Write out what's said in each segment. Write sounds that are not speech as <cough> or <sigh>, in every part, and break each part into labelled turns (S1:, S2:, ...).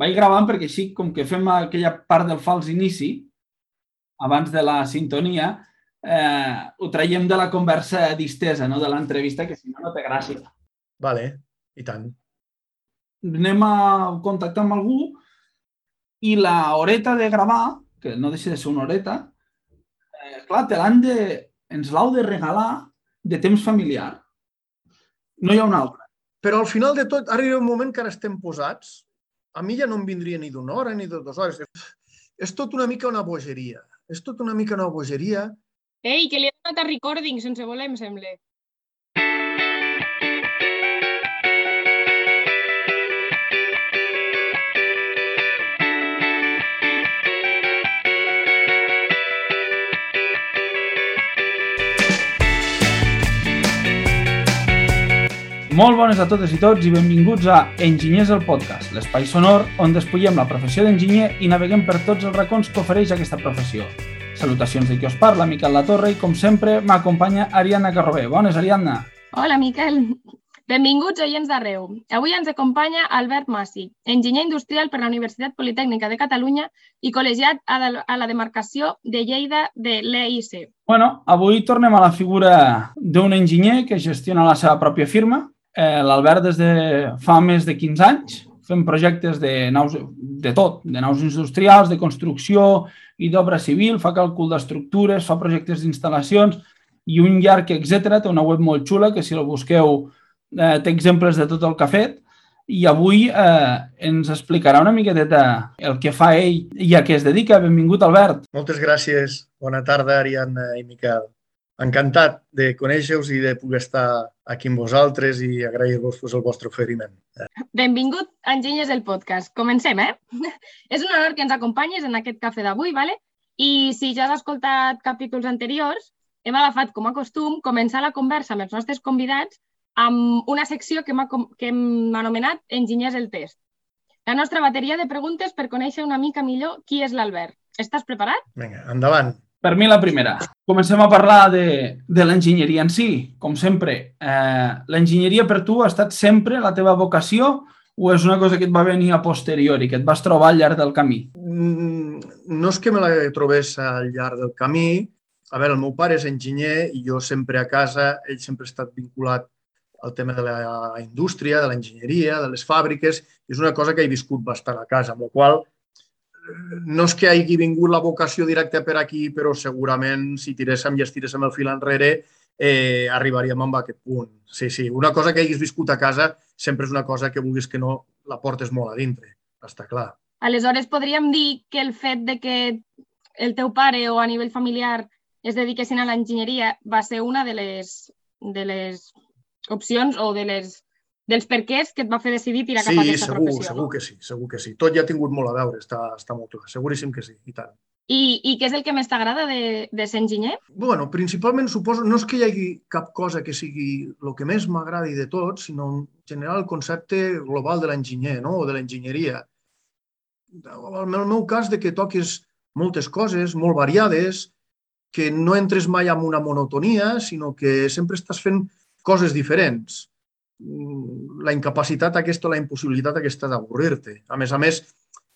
S1: vaig gravant perquè així, com que fem aquella part del fals inici, abans de la sintonia, eh, ho traiem de la conversa distesa, no? de l'entrevista, que si no, no té gràcia.
S2: Vale, i tant.
S1: Anem a contactar amb algú i la horeta de gravar, que no deixa de ser una horeta, eh, clar, te l'han de... ens l'heu de regalar de temps familiar. No hi ha una altra.
S2: Però al final de tot arriba un moment que ara estem posats. A mi ja no em vindria ni d'una hora ni de dues hores. És tot una mica una bogeria. És tot una mica una bogeria.
S3: Ei, que li ha donat a recording sense voler, em sembla.
S1: Molt bones a totes i tots i benvinguts a Enginyers el Podcast, l'espai sonor on despullem la professió d'enginyer i naveguem per tots els racons que ofereix aquesta professió. Salutacions de qui us parla, Miquel La Torre, i com sempre m'acompanya Ariadna Carrobé. Bones, Ariadna.
S3: Hola, Miquel. Benvinguts oients d'arreu. Avui ens acompanya Albert Massi, enginyer industrial per la Universitat Politècnica de Catalunya i col·legiat a la demarcació de Lleida de l'EIC.
S1: Bueno, avui tornem a la figura d'un enginyer que gestiona la seva pròpia firma, eh, l'Albert des de fa més de 15 anys fem projectes de naus, de tot, de naus industrials, de construcció i d'obra civil, fa càlcul d'estructures, fa projectes d'instal·lacions i un llarg, etc. Té una web molt xula que si la busqueu eh, té exemples de tot el que ha fet i avui eh, ens explicarà una miqueteta el que fa ell i a què es dedica. Benvingut, Albert.
S2: Moltes gràcies. Bona tarda, Ariadna i Miquel encantat de conèixer-vos i de poder estar aquí amb vosaltres i agrair-vos el vostre oferiment.
S3: Benvingut a Enginyers del Podcast. Comencem, eh? <laughs> És un honor que ens acompanyis en aquest cafè d'avui, ¿vale? i si ja has escoltat capítols anteriors, hem agafat com a costum començar la conversa amb els nostres convidats amb una secció que hem, que hem anomenat Enginyers el Test. La nostra bateria de preguntes per conèixer una mica millor qui és l'Albert. Estàs preparat?
S2: Vinga, endavant.
S1: Per mi la primera. Comencem a parlar de, de l'enginyeria en si. Com sempre, eh, l'enginyeria per tu ha estat sempre la teva vocació o és una cosa que et va venir a posteriori, que et vas trobar al llarg del camí?
S2: Mm, no és que me la trobés al llarg del camí. A veure, el meu pare és enginyer i jo sempre a casa, ell sempre ha estat vinculat al tema de la indústria, de l'enginyeria, de les fàbriques. És una cosa que he viscut bastant a casa, amb la qual no és que hagi vingut la vocació directa per aquí, però segurament si tiréssim i estiréssim el fil enrere eh, arribaríem a aquest punt. Sí, sí, una cosa que haguis viscut a casa sempre és una cosa que vulguis que no la portes molt a dintre, està clar.
S3: Aleshores, podríem dir que el fet de que el teu pare o a nivell familiar es dediquessin a l'enginyeria va ser una de les, de les opcions o de les dels perquès que et va fer decidir tirar
S2: sí,
S3: cap a aquesta
S2: segur,
S3: professió.
S2: Sí, segur que sí, segur que sí. Tot ja ha tingut molt a veure, està, està molt clar. Seguríssim que sí, i tant.
S3: I, i què és el que més t'agrada de, de ser enginyer?
S2: bueno, principalment suposo, no és que hi hagi cap cosa que sigui el que més m'agradi de tot, sinó en general el concepte global de l'enginyer no? o de l'enginyeria. En el meu cas, de que toquis moltes coses, molt variades, que no entres mai en una monotonia, sinó que sempre estàs fent coses diferents la incapacitat aquesta, la impossibilitat aquesta d'avorrir-te. A més a més,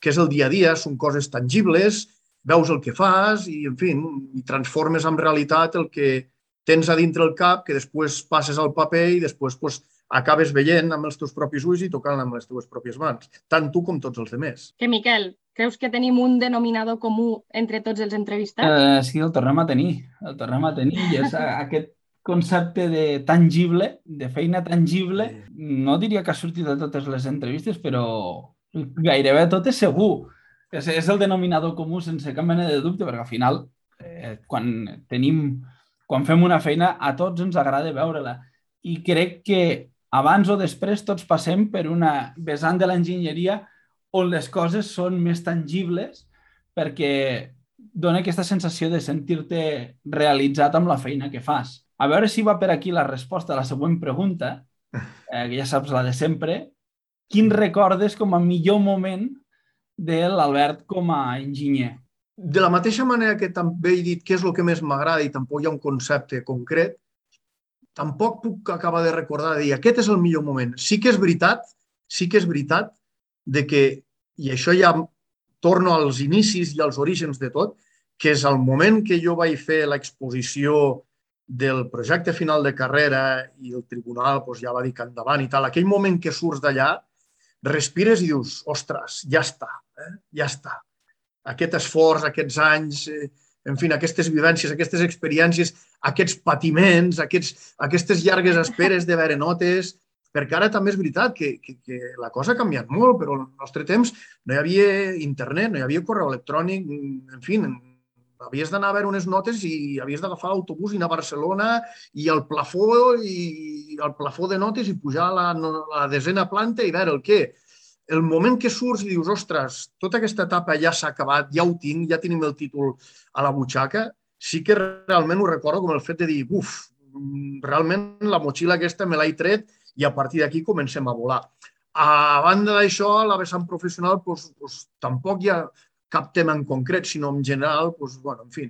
S2: que és el dia a dia, són coses tangibles, veus el que fas i, en fi, i transformes en realitat el que tens a dintre el cap, que després passes al paper i després pues, acabes veient amb els teus propis ulls i tocant amb les teves pròpies mans, tant tu com tots els altres.
S3: Que, Miquel, creus que tenim un denominador comú entre tots els entrevistats?
S1: Eh, sí, el tornem a tenir. El tornem a tenir i és aquest concepte de tangible, de feina tangible, no diria que ha sortit de totes les entrevistes, però gairebé tot és segur. És, és el denominador comú sense cap mena de dubte, perquè al final, eh, quan tenim, quan fem una feina, a tots ens agrada veure-la. I crec que abans o després tots passem per una vessant de l'enginyeria on les coses són més tangibles perquè dona aquesta sensació de sentir-te realitzat amb la feina que fas. A veure si va per aquí la resposta a la següent pregunta, <laughs> eh, que ja saps la de sempre. Quin recordes com a millor moment de l'Albert com a enginyer?
S2: De la mateixa manera que també he dit què és el que més m'agrada i tampoc hi ha un concepte concret, tampoc puc acabar de recordar de dir aquest és el millor moment. Sí que és veritat, sí que és veritat de que i això ja torno als inicis i als orígens de tot, que és el moment que jo vaig fer l'exposició del projecte final de carrera i el tribunal doncs, ja va dir que endavant i tal, aquell moment que surts d'allà, respires i dius, ostres, ja està, eh? ja està. Aquest esforç, aquests anys, eh, en fi, aquestes vivències, aquestes experiències, aquests patiments, aquests, aquestes llargues esperes de veure notes, perquè ara també és veritat que, que, que la cosa ha canviat molt, però al nostre temps no hi havia internet, no hi havia correu electrònic, en fi, havies d'anar a veure unes notes i havies d'agafar l'autobús i anar a Barcelona i al plafó i al plafó de notes i pujar a la, la desena planta i veure el què. El moment que surts i dius, ostres, tota aquesta etapa ja s'ha acabat, ja ho tinc, ja tenim el títol a la butxaca, sí que realment ho recordo com el fet de dir, uf, realment la motxilla aquesta me l'he tret i a partir d'aquí comencem a volar. A banda d'això, la vessant professional, doncs, doncs, tampoc hi ha cap tema en concret, sinó en general, doncs, bueno, en fi,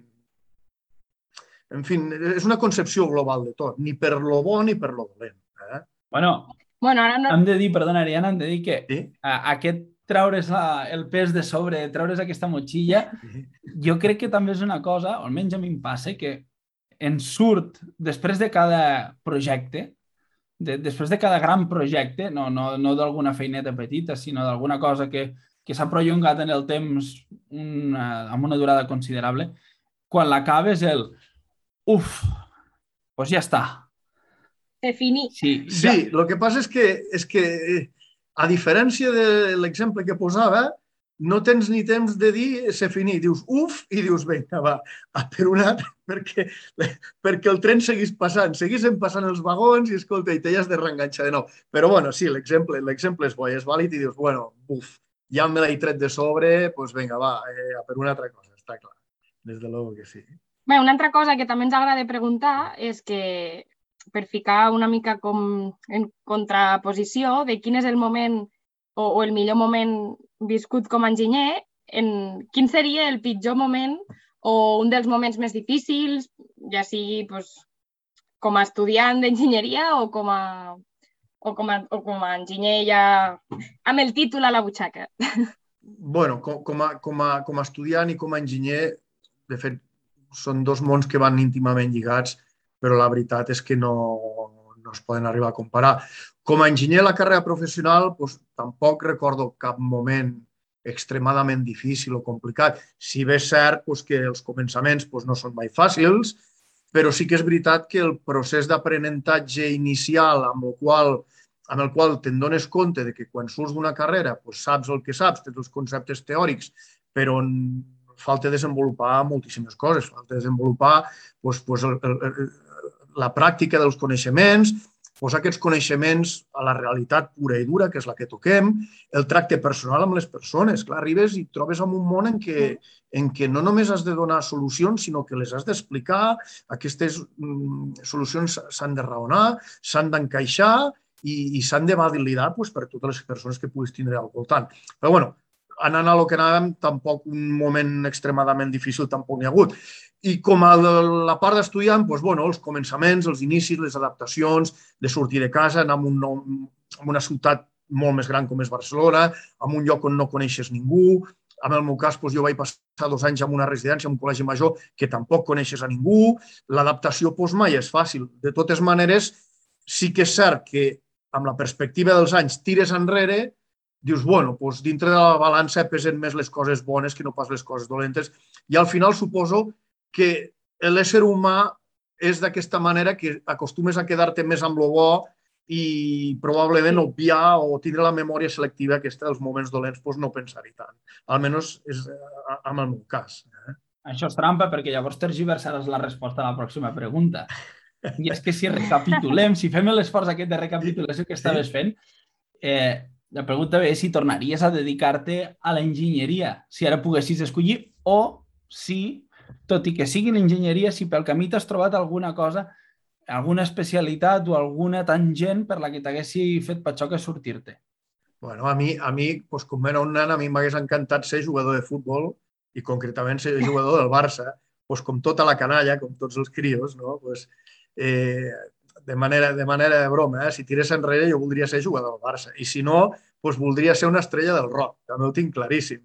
S2: en fi, és una concepció global de tot, ni per lo bo ni per lo dolent. Eh?
S1: Bueno,
S3: bueno ara no...
S1: hem de dir, perdona, Ariana, hem de dir que
S2: sí?
S1: a, aquest treure's la, el pes de sobre, treure's aquesta motxilla, jo crec que també és una cosa, o almenys a mi em passa, que en surt després de cada projecte, de, després de cada gran projecte, no, no, no d'alguna feineta petita, sinó d'alguna cosa que, que s'ha prolongat en el temps una, amb una durada considerable, quan l'acabes el uf, doncs ja està.
S3: Defini.
S1: Sí,
S2: sí ja... el que passa és que, és que a diferència de l'exemple que posava, no tens ni temps de dir se finit. Dius uf i dius vinga, va, a per un altre, <laughs> perquè, perquè el tren seguís passant. Seguissin passant els vagons i escolta, i t'has de reenganxar de nou. Però bueno, sí, l'exemple l'exemple és bo i és vàlid i dius, bueno, uf, ja me l'he tret de sobre, doncs pues vinga, va, eh, a per una altra cosa, està clar. Des de l'ou que sí.
S3: Bé, una altra cosa que també ens agrada preguntar és que per ficar una mica com en contraposició de quin és el moment o, o el millor moment viscut com a enginyer, en quin seria el pitjor moment o un dels moments més difícils, ja sigui pues, com a estudiant d'enginyeria o com a o com a, o com a enginyer ja amb el títol a la butxaca?
S2: bueno, com, com, a, com, a, com a estudiant i com a enginyer, de fet, són dos mons que van íntimament lligats, però la veritat és que no, no es poden arribar a comparar. Com a enginyer la carrera professional, doncs, tampoc recordo cap moment extremadament difícil o complicat. Si bé és cert doncs, que els començaments doncs, no són mai fàcils, però sí que és veritat que el procés d'aprenentatge inicial amb el qual amb el qual te'n dones compte de que quan surts d'una carrera doncs saps el que saps, tens els conceptes teòrics, però falta desenvolupar moltíssimes coses, falta desenvolupar doncs, doncs, el, el, la pràctica dels coneixements, posar aquests coneixements a la realitat pura i dura, que és la que toquem, el tracte personal amb les persones. Clar, arribes i trobes en un món en què, en què no només has de donar solucions, sinó que les has d'explicar, aquestes mm, solucions s'han de raonar, s'han d'encaixar i, i s'han de validar pues, per totes les persones que puguis tindre al voltant. Però, bueno, anant a lo que anàvem, tampoc un moment extremadament difícil tampoc n'hi ha hagut. I com a la part d'estudiant, doncs, bueno, els començaments, els inicis, les adaptacions, de sortir de casa, anar a, un nou, una ciutat molt més gran com és Barcelona, a un lloc on no coneixes ningú. En el meu cas, doncs, jo vaig passar dos anys en una residència, en un col·legi major, que tampoc coneixes a ningú. L'adaptació doncs, mai és fàcil. De totes maneres, sí que és cert que amb la perspectiva dels anys tires enrere, dius, bueno, doncs dintre de la balança pesen més les coses bones que no pas les coses dolentes. I al final suposo que l'ésser humà és d'aquesta manera que acostumes a quedar-te més amb lo bo i probablement obviar o tindre la memòria selectiva aquesta dels moments dolents, doncs no pensar-hi tant. Almenys és amb el meu cas. Eh?
S1: Això és trampa perquè llavors tergiversaràs la resposta a la pròxima pregunta. I és que si recapitulem, si fem l'esforç aquest de recapitulació que estaves fent, eh, la pregunta és si tornaries a dedicar-te a l'enginyeria, si ara poguessis escollir, o si tot i que sigui l'enginyeria, si pel camí t'has trobat alguna cosa, alguna especialitat o alguna tangent per la que t'haguessi fet patxoca sortir-te.
S2: Bueno, a mi, a mi pues, com era un nen, a mi m'hagués encantat ser jugador de futbol i concretament ser jugador del Barça, pues, com tota la canalla, com tots els crios, no? pues, eh, de, manera, de manera de broma, eh? si tirés enrere jo voldria ser jugador del Barça. I si no, doncs voldria ser una estrella del rock, també ho tinc claríssim.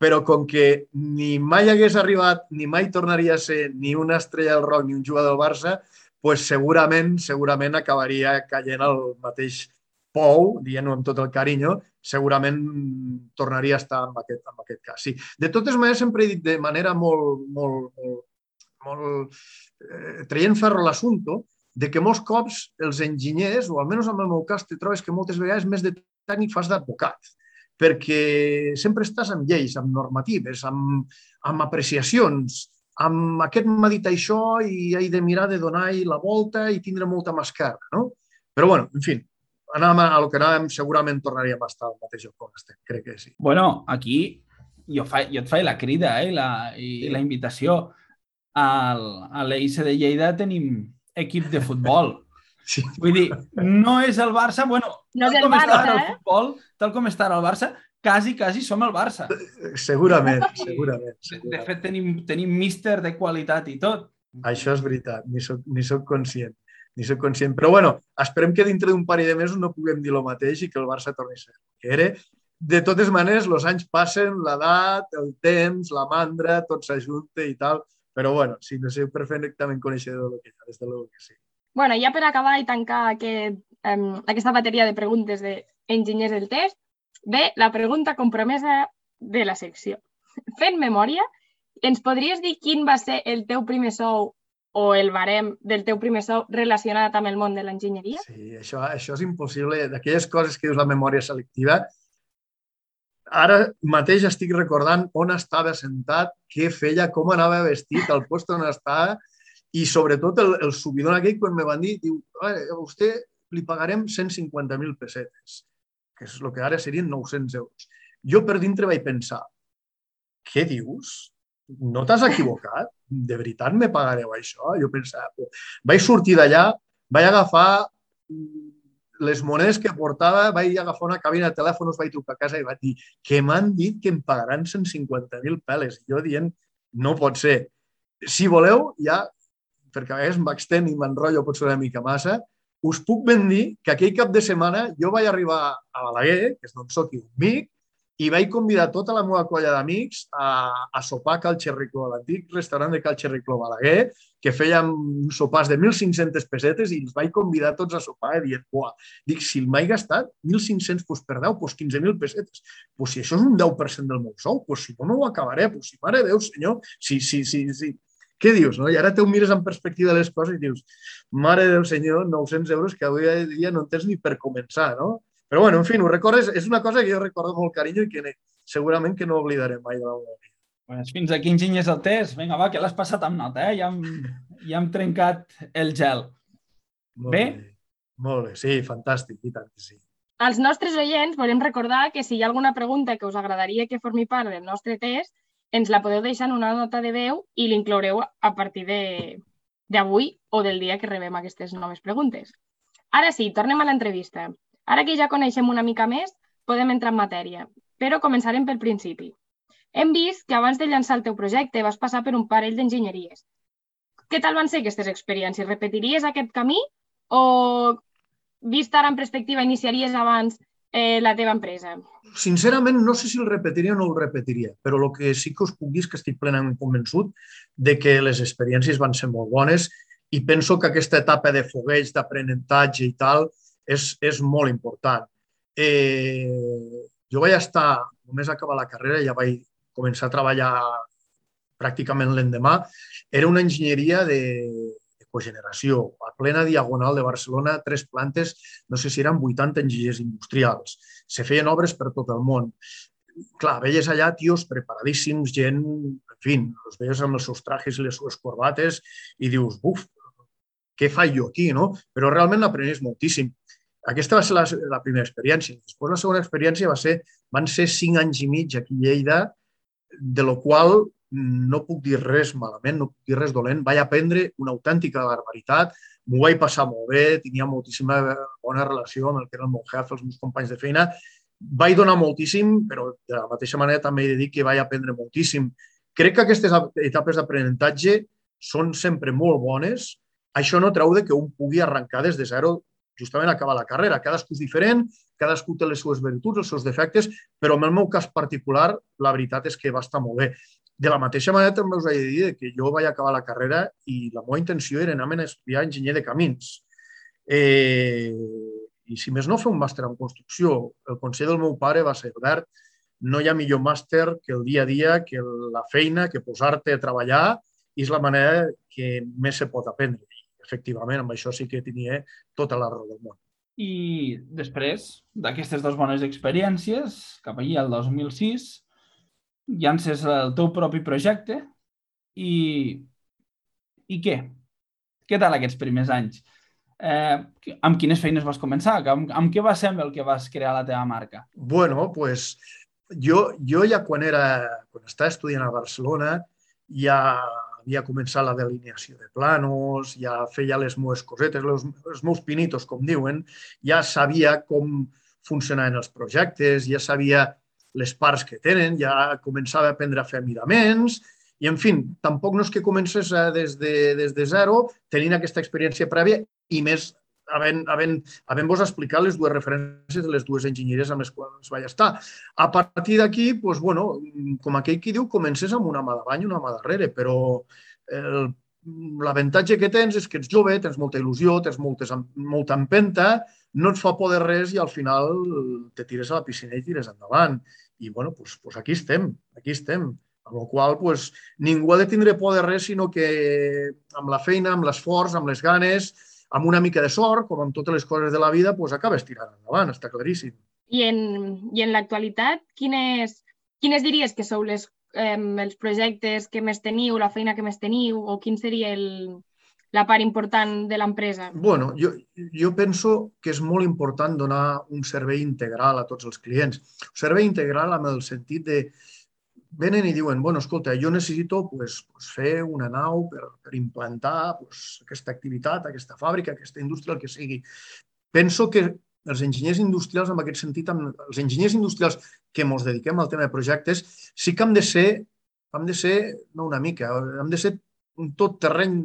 S2: Però com que ni mai hagués arribat, ni mai tornaria a ser ni una estrella del rock ni un jugador del Barça, pues segurament, segurament acabaria caient al mateix pou, dient-ho amb tot el carinyo, segurament tornaria a estar en aquest, en aquest cas. Sí. De totes maneres, sempre he dit de manera molt, molt, molt, molt eh, traient ferro l'assumpte, de que molts cops els enginyers, o almenys en el meu cas, te trobes que moltes vegades més de tècnic fas d'advocat, perquè sempre estàs amb lleis, amb normatives, amb, amb apreciacions, amb aquest m'ha dit això i he de mirar de donar-hi la volta i tindre molta mascara, no? Però, bueno, en fi, anàvem a lo que anàvem, segurament tornaríem a estar al mateix lloc on estem, crec que sí.
S1: Bueno, aquí jo, fa, jo et faig la crida eh, la, i sí. la invitació. Al, a l'EIC de Lleida tenim equip de futbol. <laughs> Sí. Vull dir, no és el Barça, bueno,
S3: no tal, com Barça, està eh?
S1: el futbol, tal com està el Barça, quasi, quasi som el Barça.
S2: Segurament, segurament. segurament.
S1: De fet, tenim, tenim míster de qualitat i tot.
S2: Això és veritat, ni soc, ni soc conscient ni soc conscient. Però bueno, esperem que dintre d'un parell de mesos no puguem dir el mateix i que el Barça torni a ser que era. De totes maneres, els anys passen, l'edat, el temps, la mandra, tot s'ajunta i tal. Però bueno, sí, no sé perfectament coneixedor del que hi ha, des de l'ho que sí.
S3: Bueno, ja per acabar i tancar aquest, um, aquesta bateria de preguntes d'enginyers del test, ve la pregunta compromesa de la secció. <laughs> Fent memòria, ens podries dir quin va ser el teu primer sou o el barem del teu primer sou relacionat amb el món de l'enginyeria?
S2: Sí, això, això és impossible. D'aquelles coses que dius la memòria selectiva, ara mateix estic recordant on estava sentat, què feia, com anava vestit, el post on estava i sobretot el, el subidon aquell quan me van dir, diu, a vostè li pagarem 150.000 pessetes, que és el que ara serien 900 euros. Jo per dintre vaig pensar, què dius? no t'has equivocat? De veritat me pagareu això? Jo pensava, vaig sortir d'allà, vaig agafar les monedes que portava, vaig agafar una cabina de telèfons, vaig trucar a casa i vaig dir que m'han dit que em pagaran 150.000 peles. I jo dient, no pot ser. Si voleu, ja, perquè a vegades m'extén i m'enrotllo potser una mica massa, us puc ben dir que aquell cap de setmana jo vaig arribar a Balaguer, que és d'on soc i un mic, i vaig convidar tota la meva colla d'amics a, a sopar a Cal Xerricló, l'antic restaurant de Cal Xerricló Balaguer, que fèiem sopars de 1.500 pessetes i els vaig convidar tots a sopar i dient, buah, dic, si m'he gastat 1.500 pues, per 10, pues 15.000 pessetes. Pues si això és un 10% del meu sou, pues si no, no ho acabaré. Pues si, mare Déu, senyor, si, si, si, si, què dius? No? I ara te ho mires en perspectiva de les coses i dius, mare del senyor, 900 euros que avui dia no en tens ni per començar, no? Però, bueno, en fi, ho recordes, és una cosa que jo recordo molt carinyo i que segurament que no oblidaré mai de la meva vida.
S1: Pues fins aquí enginyers el test. Vinga, va, que l'has passat amb nota, eh? Ja hem, ja hem trencat el gel.
S2: Molt bé? bé? Molt bé, sí, fantàstic, i tant que sí.
S3: Als nostres oients volem recordar que si hi ha alguna pregunta que us agradaria que formi part del nostre test, ens la podeu deixar en una nota de veu i l'incloureu a partir d'avui o del dia que rebem aquestes noves preguntes. Ara sí, tornem a l'entrevista. Ara que ja coneixem una mica més, podem entrar en matèria, però començarem pel principi. Hem vist que abans de llançar el teu projecte vas passar per un parell d'enginyeries. Què tal van ser aquestes experiències? Repetiries aquest camí o, vist ara en perspectiva, iniciaries abans eh, la teva empresa?
S2: Sincerament, no sé si el repetiria o no el repetiria, però el que sí que us puc dir és que estic plenament convençut de que les experiències van ser molt bones i penso que aquesta etapa de fogueig, d'aprenentatge i tal, és, és molt important. Eh, jo vaig estar, només acabar la carrera, ja vaig començar a treballar pràcticament l'endemà. Era una enginyeria de, de cogeneració, a plena diagonal de Barcelona, tres plantes, no sé si eren 80 enginyers industrials. Se feien obres per tot el món. Clar, veies allà tios preparadíssims, gent, en fi, els veies amb els seus trajes i les seves corbates i dius, buf, què faig jo aquí, no? Però realment aprenies moltíssim. Aquesta va ser la, la primera experiència. Després la segona experiència va ser, van ser cinc anys i mig aquí a Lleida, de lo qual no puc dir res malament, no puc dir res dolent. Vaig aprendre una autèntica barbaritat, m'ho vaig passar molt bé, tenia moltíssima bona relació amb el que era el meu jefe, els meus companys de feina. Vaig donar moltíssim, però de la mateixa manera també he de dir que vaig aprendre moltíssim. Crec que aquestes etapes d'aprenentatge són sempre molt bones. Això no treu de que un pugui arrencar des de zero justament acabar la carrera. Cadascú és diferent cadascú té les seues virtuts, els seus defectes, però en el meu cas particular la veritat és que va estar molt bé. De la mateixa manera també us he de dir que jo vaig acabar la carrera i la meva intenció era anar a estudiar enginyer de camins. Eh, I si més no, fer un màster en construcció. El consell del meu pare va ser, Albert, no hi ha millor màster que el dia a dia, que la feina, que posar-te a treballar és la manera que més se pot aprendre. Efectivament, amb això sí que tenia tota la raó del món.
S1: I després d'aquestes dues bones experiències, cap allà al 2006, llances el teu propi projecte i, i què? Què tal aquests primers anys? Eh, amb quines feines vas començar? Amb, amb què va ser amb el que vas crear la teva marca?
S2: Bueno, pues jo, jo ja quan era, quan estava estudiant a Barcelona, ja havia començat la delineació de planos, ja feia les meves cosetes, els, els meus pinitos, com diuen, ja sabia com funcionaven els projectes, ja sabia les parts que tenen, ja començava a aprendre a fer miraments, i, en fi, tampoc no és que comences des de, des de zero tenint aquesta experiència prèvia i més havent, havent, havent vos explicat les dues referències de les dues enginyeries amb les quals vaig estar. A partir d'aquí, doncs, bueno, com aquell qui diu, comences amb una mà davant i una mà darrere, però l'avantatge que tens és que ets jove, tens molta il·lusió, tens moltes, molta empenta, no et fa por de res i al final te tires a la piscina i tires endavant. I, bueno, doncs, doncs aquí estem, aquí estem. Amb la qual pues, ningú ha de tindre por de res, sinó que amb la feina, amb l'esforç, amb les ganes, amb una mica de sort, com amb totes les coses de la vida, pues, acabes tirant endavant, està claríssim.
S3: I en, i en l'actualitat, quines, quines diries que sou les, eh, els projectes que més teniu, la feina que més teniu, o quin seria el, la part important de l'empresa?
S2: bueno, jo, jo penso que és molt important donar un servei integral a tots els clients. Un servei integral amb el sentit de, venen i diuen, bueno, escolta, jo necessito pues, pues, fer una nau per, per implantar pues, aquesta activitat, aquesta fàbrica, aquesta indústria, el que sigui. Penso que els enginyers industrials, en aquest sentit, amb els enginyers industrials que ens dediquem al tema de projectes, sí que hem de ser, hem de ser no una mica, hem de ser un tot terreny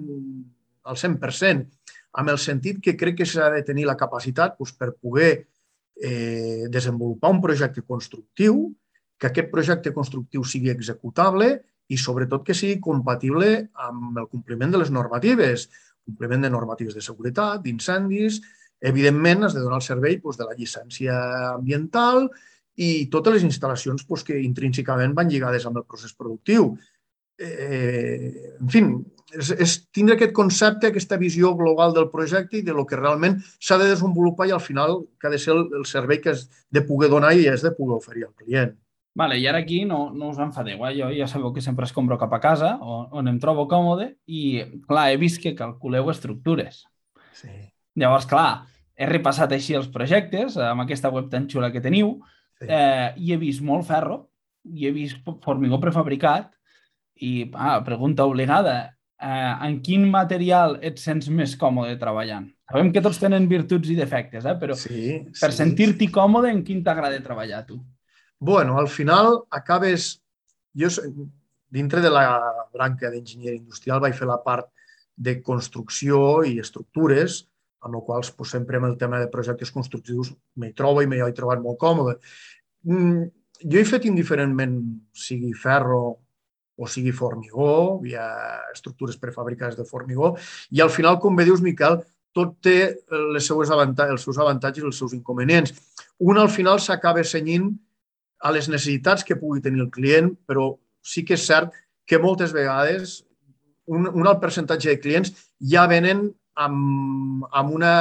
S2: al 100%, amb el sentit que crec que s'ha de tenir la capacitat doncs, per poder eh, desenvolupar un projecte constructiu, que aquest projecte constructiu sigui executable i sobretot que sigui compatible amb el compliment de les normatives, compliment de normatives de seguretat, d'incendis, evidentment has de donar el servei doncs, de la llicència ambiental i totes les instal·lacions doncs, que intrínsecament van lligades amb el procés productiu. Eh, en fi, és, és tindre aquest concepte, aquesta visió global del projecte i de lo que realment s'ha de desenvolupar i al final que ha de ser el, el servei que has de poder donar i has de poder oferir al client.
S1: Vale, i ara aquí no, no us enfadeu, eh? jo ja sabeu que sempre es compro cap a casa, on, on em trobo còmode, i clar, he vist que calculeu estructures.
S2: Sí.
S1: Llavors, clar, he repassat així els projectes amb aquesta web tan xula que teniu sí. eh, i he vist molt ferro, i he vist formigó prefabricat, i ah, pregunta obligada, eh, en quin material et sents més còmode treballant? Sabem que tots tenen virtuts i defectes, eh? però
S2: sí,
S1: per
S2: sí,
S1: sentir-t'hi
S2: sí.
S1: còmode, en quin t'agrada treballar tu?
S2: Bueno, al final acabes... Jo, dintre de la branca d'enginyeria industrial, vaig fer la part de construcció i estructures, amb el quals pues, sempre amb el tema de projectes constructius m'hi trobo i m'hi he trobat molt còmode. Mm, jo he fet indiferentment, sigui ferro o sigui formigó, hi ha estructures prefabricades de formigó, i al final, com bé dius, Miquel, tot té les seues avantatges, els seus avantatges i els seus inconvenients. Un al final s'acaba senyint a les necessitats que pugui tenir el client, però sí que és cert que moltes vegades un, un alt percentatge de clients ja venen amb, amb una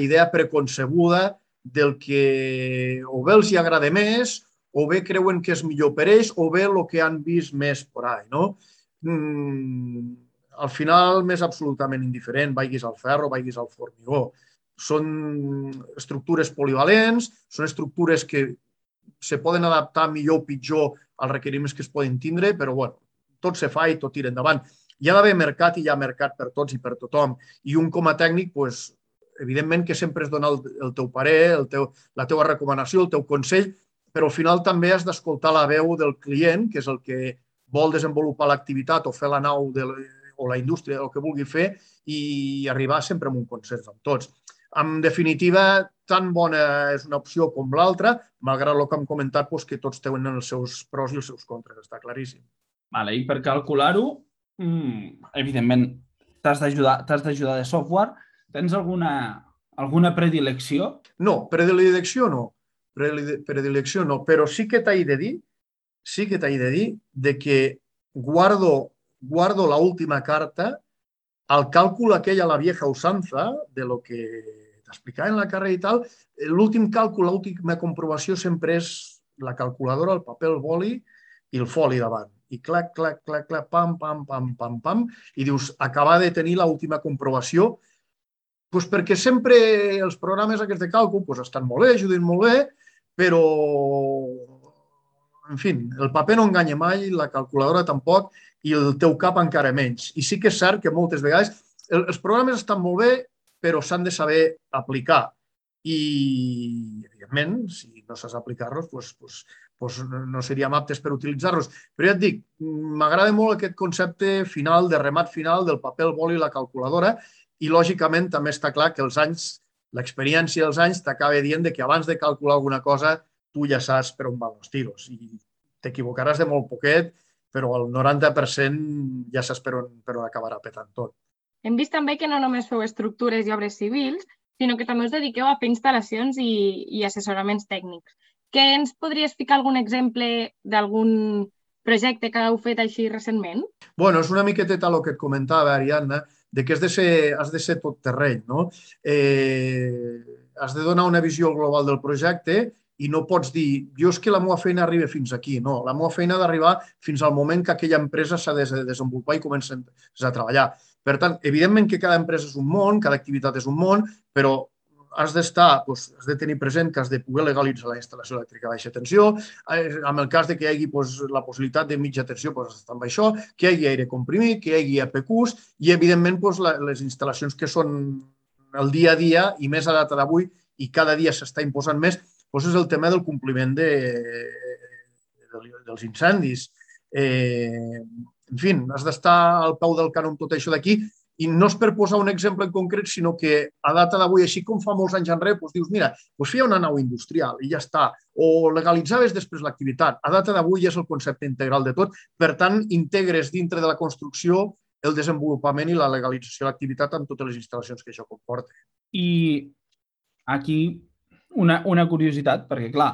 S2: idea preconcebuda del que o bé els hi agrada més, o bé creuen que és millor per ells, o bé el que han vist més por ahí, no? Mm, al final m'és absolutament indiferent, vaiguis al ferro, vaiguis al formigó. Són estructures polivalents, són estructures que se poden adaptar millor o pitjor als requeriments que es poden tindre, però bueno, tot se fa i tot tira endavant. Hi ha d'haver mercat i hi ha mercat per tots i per tothom. I un com a tècnic, pues, evidentment que sempre és donar el, el teu parer, el teu, la teva recomanació, el teu consell, però al final també has d'escoltar la veu del client, que és el que vol desenvolupar l'activitat o fer la nau de, o la indústria, el que vulgui fer, i arribar sempre a un consens amb tots. En definitiva, tan bona és una opció com l'altra, malgrat el que hem comentat, doncs, que tots tenen els seus pros i els seus contres, està claríssim.
S1: Vale, I per calcular-ho, mm, evidentment, t'has d'ajudar de software. Tens alguna, alguna predilecció?
S2: No, predilecció no. Predilecció no, però sí que t'he de dir, sí que t'he de dir de que guardo, guardo la última carta al càlcul aquell a la vieja usanza de lo que t'explicava en la carrera i tal, l'últim càlcul, l'última comprovació sempre és la calculadora, el paper, el boli i el foli davant. I clac, clac, clac, clac, pam, pam, pam, pam, pam, i dius, acabar de tenir l'última comprovació, pues perquè sempre els programes aquests de càlcul pues, estan molt bé, ajuden molt bé, però, en fi, el paper no enganya mai, la calculadora tampoc, i el teu cap encara menys. I sí que és cert que moltes vegades els programes estan molt bé, però s'han de saber aplicar. I, evidentment, si no saps aplicar-los, doncs, doncs, doncs no seríem aptes per utilitzar-los. Però ja et dic, m'agrada molt aquest concepte final, de remat final, del paper, el boli i la calculadora, i lògicament també està clar que els anys, l'experiència dels anys t'acaba dient que abans de calcular alguna cosa tu ja saps per on van els tiros. I t'equivocaràs de molt poquet, però el 90% ja saps per on, per on acabarà petant tot.
S3: Hem vist també que no només feu estructures i obres civils, sinó que també us dediqueu a fer instal·lacions i, i assessoraments tècnics. Què ens podries ficar algun exemple d'algun projecte que heu fet així recentment?
S2: bueno, és una miqueteta el que et comentava, Ariadna, de que has de ser, has de ser tot terreny. No? Eh, has de donar una visió global del projecte i no pots dir, jo és que la meva feina arriba fins aquí. No, la meva feina ha d'arribar fins al moment que aquella empresa s'ha de desenvolupar i comença a treballar. Per tant, evidentment que cada empresa és un món, cada activitat és un món, però has d'estar, doncs, has de tenir present que has de poder legalitzar la instal·lació elèctrica a baixa tensió, eh, en el cas de que hi hagi doncs, la possibilitat de mitja tensió, doncs, està amb això, que hi hagi aire comprimit, que hi hagi APQs i, evidentment, doncs, les instal·lacions que són el dia a dia i més a data d'avui i cada dia s'està imposant més, doncs és el tema del compliment de, de, dels incendis. Eh, en fi, has d'estar al peu del cànon tot això d'aquí i no és per posar un exemple en concret, sinó que a data d'avui, així com fa molts anys enrere, doncs dius, mira, doncs feia una nau industrial i ja està, o legalitzaves després l'activitat. A data d'avui és el concepte integral de tot, per tant, integres dintre de la construcció el desenvolupament i la legalització de l'activitat amb totes les instal·lacions que això comporta.
S1: I aquí una, una curiositat, perquè clar,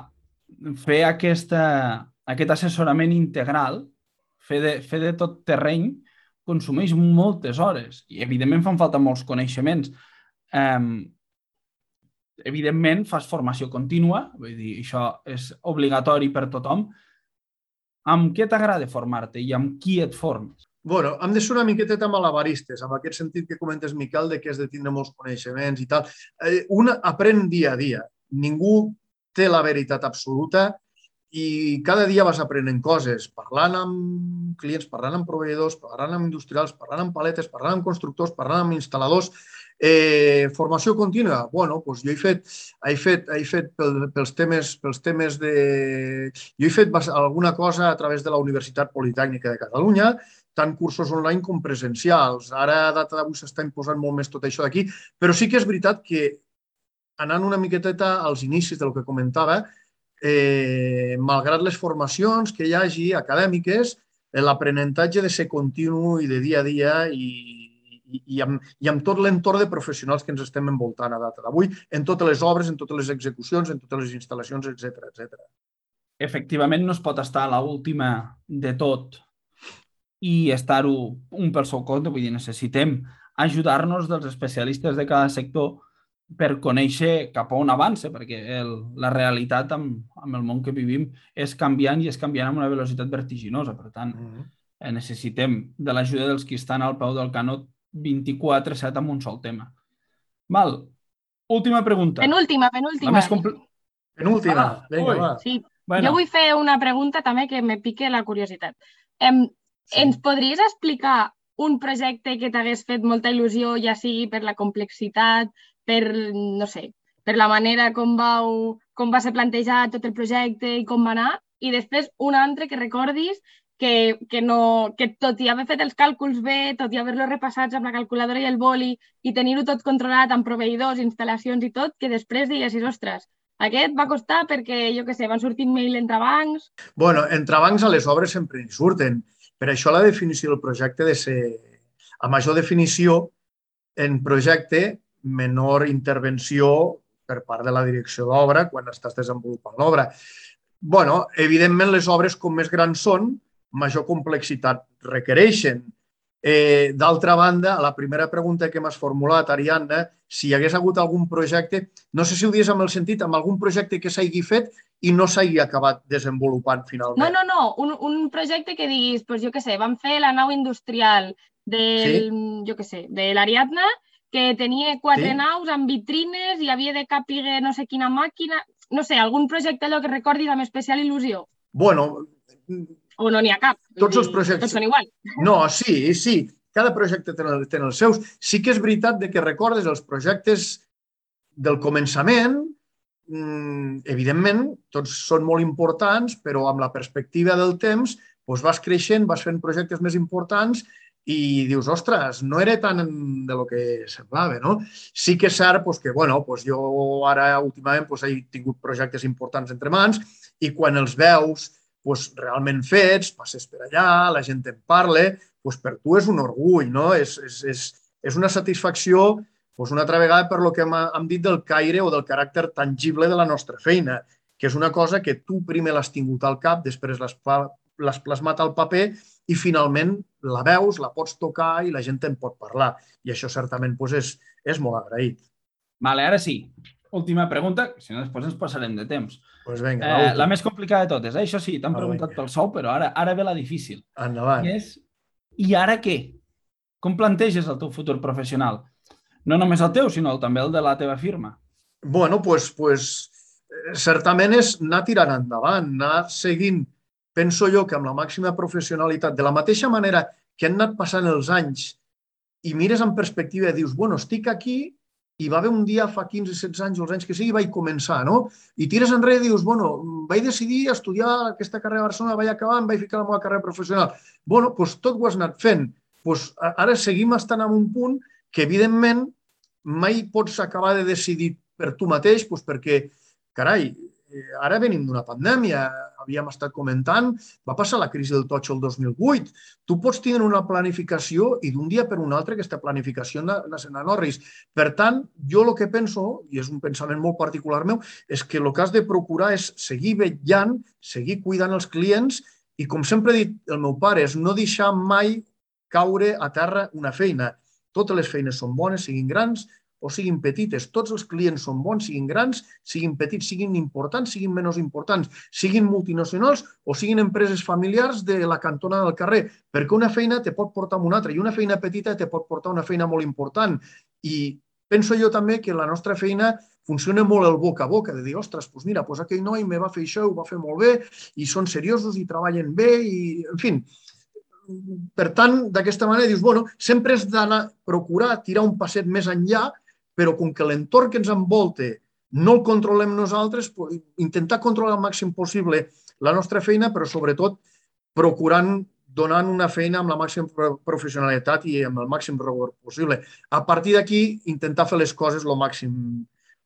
S1: fer aquesta, aquest assessorament integral fer de, fer de tot terreny consumeix moltes hores i, evidentment, fan falta molts coneixements. Um, evidentment, fas formació contínua, vull dir, això és obligatori per tothom. Amb què t'agrada formar-te i amb qui et formes?
S2: bueno, hem de ser una miqueta malabaristes, amb aquest sentit que comentes, Miquel, de que has de tindre molts coneixements i tal. Eh, un aprèn dia a dia. Ningú té la veritat absoluta i cada dia vas aprenent coses, parlant amb clients, parlant amb proveïdors, parlant amb industrials, parlant amb paletes, parlant amb constructors, parlant amb instal·ladors. Eh, formació contínua? bueno, doncs jo he fet, he fet, he fet pel, pels, temes, pels temes de... Jo he fet alguna cosa a través de la Universitat Politècnica de Catalunya, tant cursos online com presencials. Ara, a data d'avui, s'està imposant molt més tot això d'aquí, però sí que és veritat que anant una miqueteta als inicis del que comentava, eh, malgrat les formacions que hi hagi acadèmiques, eh, l'aprenentatge de ser continu i de dia a dia i, i, i, amb, i amb tot l'entorn de professionals que ens estem envoltant a data d'avui, en totes les obres, en totes les execucions, en totes les instal·lacions, etc etc.
S1: Efectivament, no es pot estar a l'última de tot i estar-ho un pel seu compte, vull dir, necessitem ajudar-nos dels especialistes de cada sector per conèixer cap a on avança, perquè el, la realitat amb, amb el món que vivim és canviant i és canviant amb una velocitat vertiginosa. Per tant, mm -hmm. eh, necessitem de l'ajuda dels que estan al peu del canot 24-7 amb un sol tema. Val. Última pregunta.
S3: Penúltima, penúltima. La més
S2: compl... Penúltima, ah, vinga, va.
S3: Sí. Bueno. Jo vull fer una pregunta també que me pique la curiositat. Em, sí. Ens podries explicar un projecte que t'hagués fet molta il·lusió, ja sigui per la complexitat, per, no sé, per la manera com, vau, com va ser plantejat tot el projecte i com va anar, i després un altre que recordis que, que, no, que tot i haver fet els càlculs bé, tot i haver-los repassats amb la calculadora i el boli i tenir-ho tot controlat amb proveïdors, instal·lacions i tot, que després diguessis, ostres, aquest va costar perquè, jo què sé, van sortir mail entre bancs...
S2: bueno, entre bancs a les obres sempre hi surten. Per això la definició del projecte de ser a major definició en projecte, menor intervenció per part de la direcció d'obra quan estàs desenvolupant l'obra. bueno, evidentment, les obres com més grans són, major complexitat requereixen. Eh, D'altra banda, la primera pregunta que m'has formulat, Ariadna, si hi hagués hagut algun projecte, no sé si ho dius amb el sentit, amb algun projecte que s'hagi fet i no s'hagi acabat desenvolupant finalment.
S3: No, no, no, un, un projecte que diguis, doncs jo què sé, van fer la nau industrial del, sí? jo què sé, de l'Ariadna, que tenia quatre sí? naus amb vitrines i havia de capiguer no sé quina màquina, no sé, algun projecte allò que recordis amb especial il·lusió.
S2: Bueno,
S3: o no n'hi ha cap.
S2: Tots els projectes...
S3: Tots són igual.
S2: No, sí, sí. Cada projecte té, té els seus. Sí que és veritat de que recordes els projectes del començament, mm, evidentment, tots són molt importants, però amb la perspectiva del temps doncs vas creixent, vas fent projectes més importants i dius, ostres, no era tan de lo que semblava, no? Sí que és cert doncs, que, bueno, doncs jo ara últimament doncs, he tingut projectes importants entre mans i quan els veus pues, realment fets, passes per allà, la gent en parla, pues, per tu és un orgull, no? és, és, és, és una satisfacció pues, una altra vegada per lo que hem, hem dit del caire o del caràcter tangible de la nostra feina, que és una cosa que tu primer l'has tingut al cap, després l'has plasmat al paper i finalment la veus, la pots tocar i la gent en pot parlar. I això certament pues, és, és molt agraït.
S1: Vale, ara sí. Última pregunta, si no després ens passarem de temps.
S2: Pues venga,
S1: eh, la més complicada de totes. Eh? Això sí, t'han preguntat venga. pel sou, però ara ara ve la difícil.
S2: Endavant.
S1: I, és, I ara què? Com planteges el teu futur professional? No només el teu, sinó també el de la teva firma.
S2: Bueno, pues, pues, certament és anar tirant endavant, anar seguint, penso jo que amb la màxima professionalitat, de la mateixa manera que han anat passant els anys i mires en perspectiva i dius, bueno, estic aquí i va haver un dia fa 15, 16 anys, els anys que sigui, vaig començar, no? I tires enrere i dius, bueno, vaig decidir estudiar aquesta carrera a Barcelona, vaig acabar, em vaig ficar la meva carrera professional. Bueno, doncs tot ho has anat fent. Doncs ara seguim estant en un punt que, evidentment, mai pots acabar de decidir per tu mateix, doncs perquè, carai, eh, ara venim d'una pandèmia, havíem estat comentant, va passar la crisi del totxo el 2008. Tu pots tenir una planificació i d'un dia per un altre aquesta planificació anar a risc. Per tant, jo el que penso, i és un pensament molt particular meu, és que el que has de procurar és seguir vetllant, seguir cuidant els clients i, com sempre he dit el meu pare, és no deixar mai caure a terra una feina. Totes les feines són bones, siguin grans, o siguin petites. Tots els clients són bons, siguin grans, siguin petits, siguin importants, siguin menys importants, siguin multinacionals o siguin empreses familiars de la cantona del carrer, perquè una feina te pot portar a una altra i una feina petita te pot portar una feina molt important. I penso jo també que la nostra feina funciona molt el boca a boca, de dir, ostres, doncs mira, doncs aquell noi me va fer això, ho va fer molt bé, i són seriosos i treballen bé, i, en fi, per tant, d'aquesta manera dius, bueno, sempre has d'anar procurar tirar un passet més enllà però com que l'entorn que ens envolta no el controlem nosaltres, intentar controlar el màxim possible la nostra feina, però sobretot procurant donant una feina amb la màxima professionalitat i amb el màxim rigor possible. A partir d'aquí, intentar fer les coses el màxim,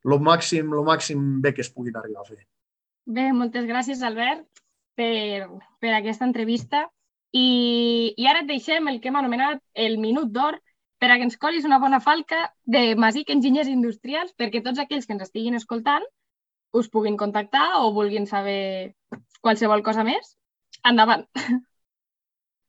S2: lo màxim, lo màxim bé que es puguin arribar a fer.
S3: Bé, moltes gràcies, Albert, per, per aquesta entrevista. I, I ara et deixem el que hem anomenat el minut d'or, per a que ens colis una bona falca de Masic Enginyers Industrials perquè tots aquells que ens estiguin escoltant us puguin contactar o vulguin saber qualsevol cosa més. Endavant!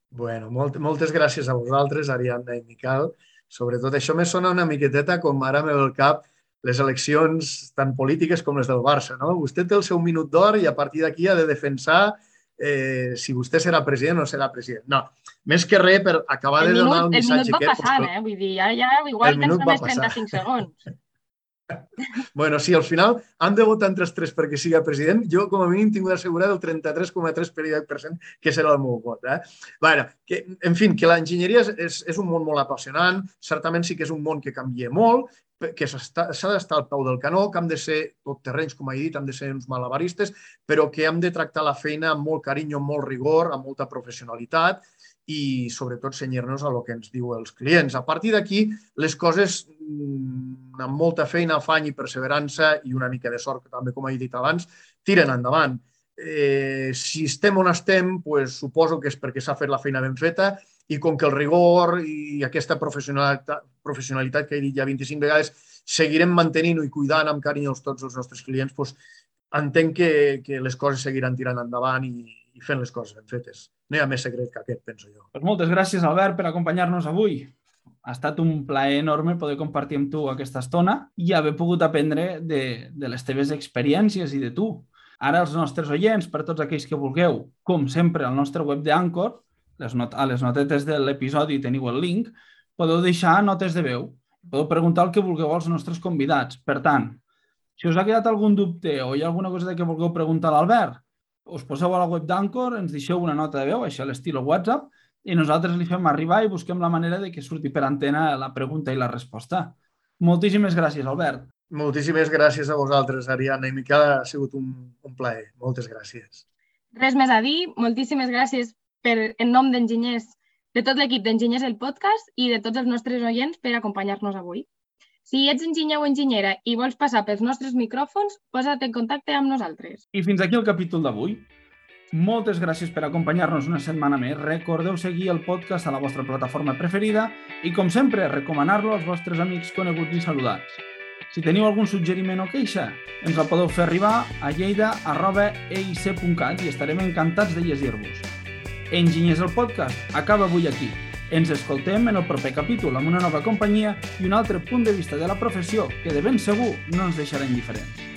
S2: Bueno, molt, moltes gràcies a vosaltres, Ariadna i Miquel. Sobretot això me sona una miqueteta com ara me ve el cap les eleccions tan polítiques com les del Barça. No? Vostè té el seu minut d'or i a partir d'aquí ha de defensar eh, si vostè serà president o no serà president. No, més que res per acabar
S3: el
S2: de donar
S3: minut,
S2: un missatge.
S3: El minut va passant, que... eh? Vull dir, ja, ja igual tens només 35 segons. <laughs>
S2: Bueno, sí, al final han de votar entre els tres perquè sigui president. Jo, com a mínim, tinc d'assegurar el 33,3% que serà el meu vot. Eh? Bueno, que, en fi, que l'enginyeria és, és, és un món molt apassionant. Certament sí que és un món que canvia molt que s'ha d'estar al peu del canó, que hem de ser tot terrenys, com he dit, hem de ser uns malabaristes, però que hem de tractar la feina amb molt carinyo, amb molt rigor, amb molta professionalitat i sobretot senyir-nos a lo que ens diu els clients. A partir d'aquí, les coses mm, amb molta feina, afany i perseverança i una mica de sort, que també, com he dit abans, tiren endavant. Eh, si estem on estem, pues, suposo que és perquè s'ha fet la feina ben feta i com que el rigor i aquesta professionalitat, professionalitat que he dit ja 25 vegades seguirem mantenint i cuidant amb carinyo tots els nostres clients, doncs entenc que, que les coses seguiran tirant endavant i, i fent les coses ben fetes. No hi ha més secret que aquest, penso jo.
S1: Pues moltes gràcies, Albert, per acompanyar-nos avui. Ha estat un plaer enorme poder compartir amb tu aquesta estona i haver pogut aprendre de, de les teves experiències i de tu. Ara els nostres oients, per tots aquells que vulgueu, com sempre, al nostre web d'Anchor, les not a les notetes de l'episodi teniu el link, podeu deixar notes de veu. Podeu preguntar el que vulgueu als nostres convidats. Per tant, si us ha quedat algun dubte o hi ha alguna cosa que vulgueu preguntar a l'Albert, us poseu a la web d'Anchor, ens deixeu una nota de veu, això a l'estil WhatsApp, i nosaltres li fem arribar i busquem la manera de que surti per antena la pregunta i la resposta. Moltíssimes gràcies, Albert.
S2: Moltíssimes gràcies a vosaltres, Ariadna i Miquel. Ha sigut un, un plaer. Moltes gràcies.
S3: Res més a dir. Moltíssimes gràcies per, en nom d'enginyers, de tot l'equip d'Enginyers el podcast i de tots els nostres oients per acompanyar-nos avui. Si ets enginyer o enginyera i vols passar pels nostres micròfons, posa't en contacte amb nosaltres.
S1: I fins aquí el capítol d'avui. Moltes gràcies per acompanyar-nos una setmana més. Recordeu seguir el podcast a la vostra plataforma preferida i, com sempre, recomanar-lo als vostres amics coneguts i saludats. Si teniu algun suggeriment o queixa, ens la podeu fer arribar a lleida.eic.cat i estarem encantats de llegir-vos. Enginyers el podcast acaba avui aquí. Ens escoltem en el proper capítol amb una nova companyia i un altre punt de vista de la professió que de ben segur no ens deixarà indiferents.